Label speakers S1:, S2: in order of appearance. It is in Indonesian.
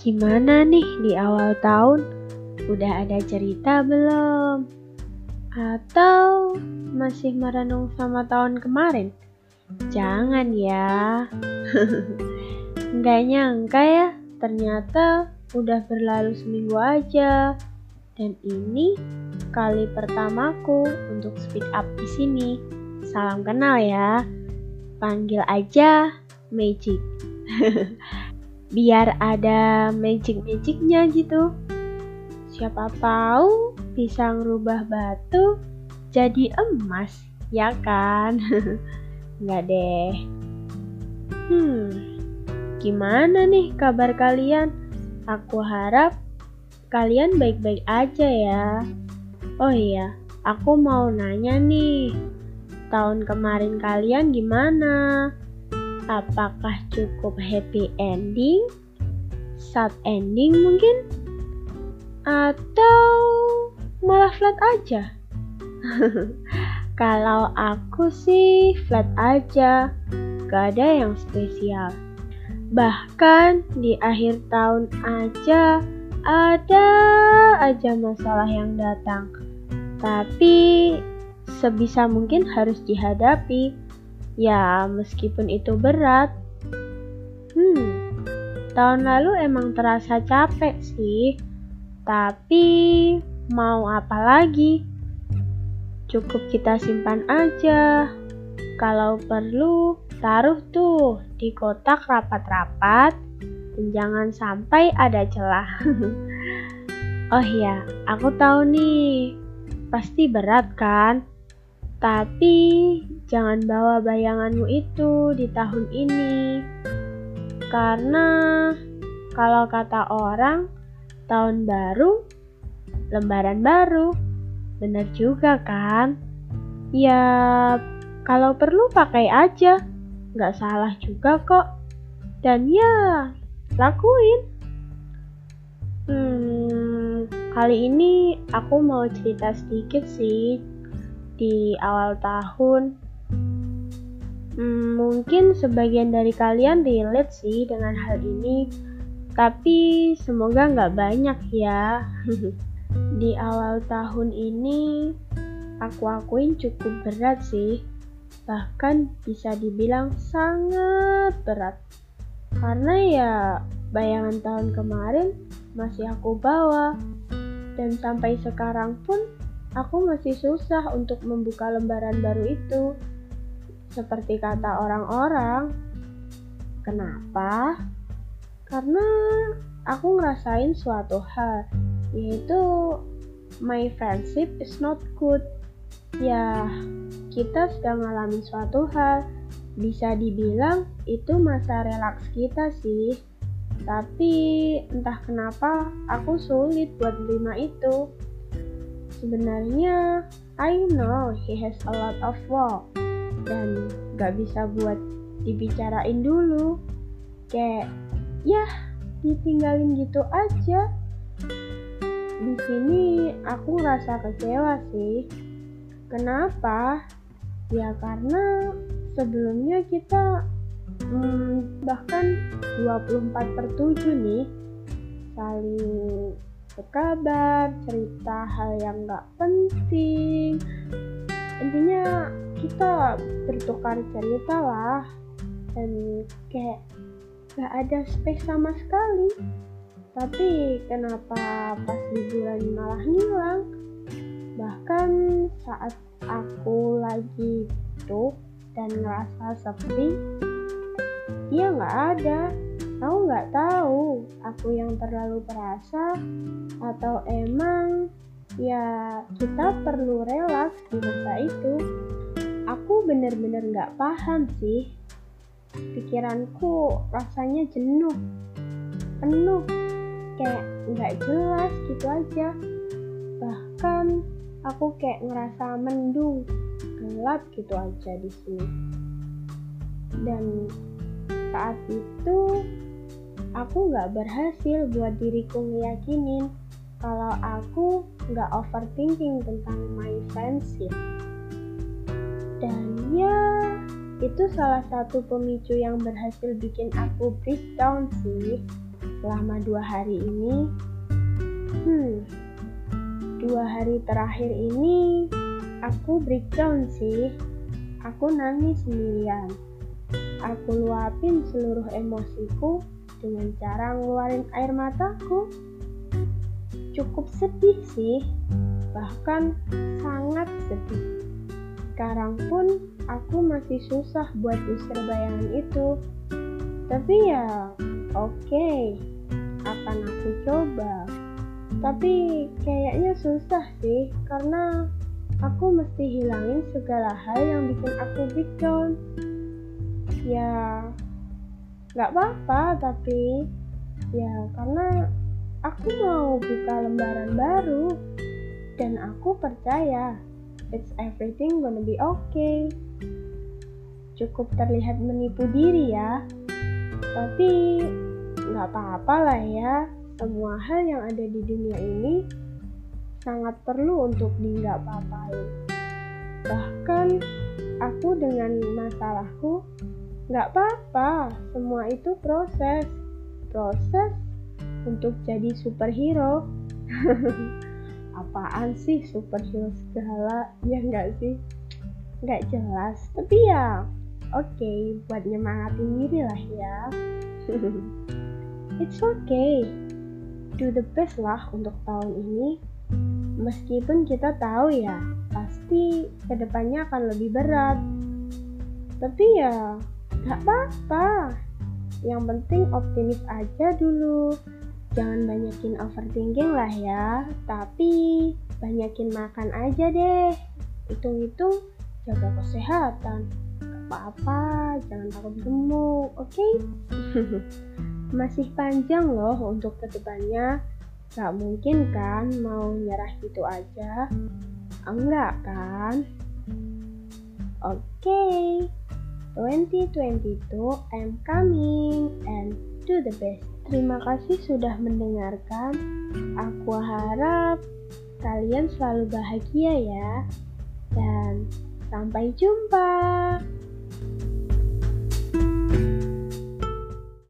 S1: Gimana nih di awal tahun? Udah ada cerita belum? Atau masih merenung sama tahun kemarin? Jangan ya. Nggak nyangka ya, ternyata udah berlalu seminggu aja. Dan ini kali pertamaku untuk speak up di sini. Salam kenal ya. Panggil aja Magic. Biar ada magic-magicnya gitu. Siapa tahu bisa ngerubah batu jadi emas, ya kan? Nggak deh. Hmm, gimana nih kabar kalian? Aku harap kalian baik-baik aja ya. Oh iya, aku mau nanya nih. Tahun kemarin kalian gimana? Apakah cukup happy ending? Sad ending mungkin? Atau malah flat aja? Kalau aku sih flat aja, gak ada yang spesial. Bahkan di akhir tahun aja ada aja masalah yang datang. Tapi sebisa mungkin harus dihadapi. Ya, meskipun itu berat. Hmm, tahun lalu emang terasa capek sih. Tapi mau apa lagi? Cukup kita simpan aja. Kalau perlu, taruh tuh di kotak rapat-rapat dan jangan sampai ada celah. oh iya, aku tahu nih, pasti berat kan? Tapi jangan bawa bayanganmu itu di tahun ini. Karena kalau kata orang, tahun baru, lembaran baru. Bener juga kan? Ya, kalau perlu pakai aja. Nggak salah juga kok. Dan ya, lakuin. Hmm, kali ini aku mau cerita sedikit sih di awal tahun. Hmm, mungkin sebagian dari kalian relate sih dengan hal ini, tapi semoga nggak banyak ya. di awal tahun ini, aku akuin cukup berat sih, bahkan bisa dibilang sangat berat. Karena ya bayangan tahun kemarin masih aku bawa, dan sampai sekarang pun aku masih susah untuk membuka lembaran baru itu. Seperti kata orang-orang, kenapa? Karena aku ngerasain suatu hal, yaitu my friendship is not good. Ya, kita sedang ngalamin suatu hal, bisa dibilang itu masa relaks kita sih. Tapi entah kenapa aku sulit buat terima itu. Sebenarnya, I know he has a lot of work dan gak bisa buat dibicarain dulu. Kayak, ya ditinggalin gitu aja. Di sini aku ngerasa kecewa sih. Kenapa? Ya karena sebelumnya kita hmm, bahkan 24 per 7 nih saling berkabar, cerita hal yang gak penting. Intinya kita bertukar cerita lah dan kayak gak ada space sama sekali. Tapi kenapa pas liburan malah ngilang? Bahkan saat aku lagi tuh dan ngerasa sepi, dia nggak ada Aku nggak tahu, aku yang terlalu perasa atau emang ya kita perlu relaks di masa itu. Bener-bener nggak paham sih. Pikiranku rasanya jenuh, penuh, kayak nggak jelas gitu aja. Bahkan aku kayak ngerasa mendung, gelap gitu aja di sini. Dan saat itu aku nggak berhasil buat diriku ngeyakinin kalau aku nggak overthinking tentang my friendship. Itu salah satu pemicu yang berhasil bikin aku breakdown sih. selama dua hari ini? Hmm, dua hari terakhir ini aku breakdown sih. Aku nangis sendirian. Aku luapin seluruh emosiku dengan cara ngeluarin air mataku. Cukup sedih sih, bahkan sangat sedih. Sekarang pun aku masih susah buat usir bayangan itu. Tapi ya, oke, okay. akan aku coba. Tapi kayaknya susah sih, karena aku mesti hilangin segala hal yang bikin aku breakdown. Ya, nggak apa-apa, tapi ya karena aku mau buka lembaran baru dan aku percaya it's everything gonna be okay. Cukup terlihat menipu diri ya, tapi nggak apa-apa lah ya. Semua hal yang ada di dunia ini sangat perlu untuk di nggak apa-apain. Bahkan aku dengan masalahku nggak apa-apa. Semua itu proses, proses untuk jadi superhero. Apaan sih superhero segala? Ya nggak sih? Nggak jelas. Tapi ya oke okay, buat nyemangatin diri lah ya. It's okay do the best lah untuk tahun ini. Meskipun kita tahu ya, pasti ke depannya akan lebih berat. Tapi ya, gak apa-apa. Yang penting optimis aja dulu. Jangan banyakin overthinking lah ya, tapi banyakin makan aja deh. Hitung-hitung jaga kesehatan. Apa-apa, jangan takut gemuk, oke? Okay? masih panjang loh untuk ke depannya. Gak mungkin kan mau nyerah gitu aja? Enggak kan? Oke, okay. 2022 I'm coming and do the best. Terima kasih sudah mendengarkan. Aku harap kalian selalu bahagia ya. Dan sampai jumpa.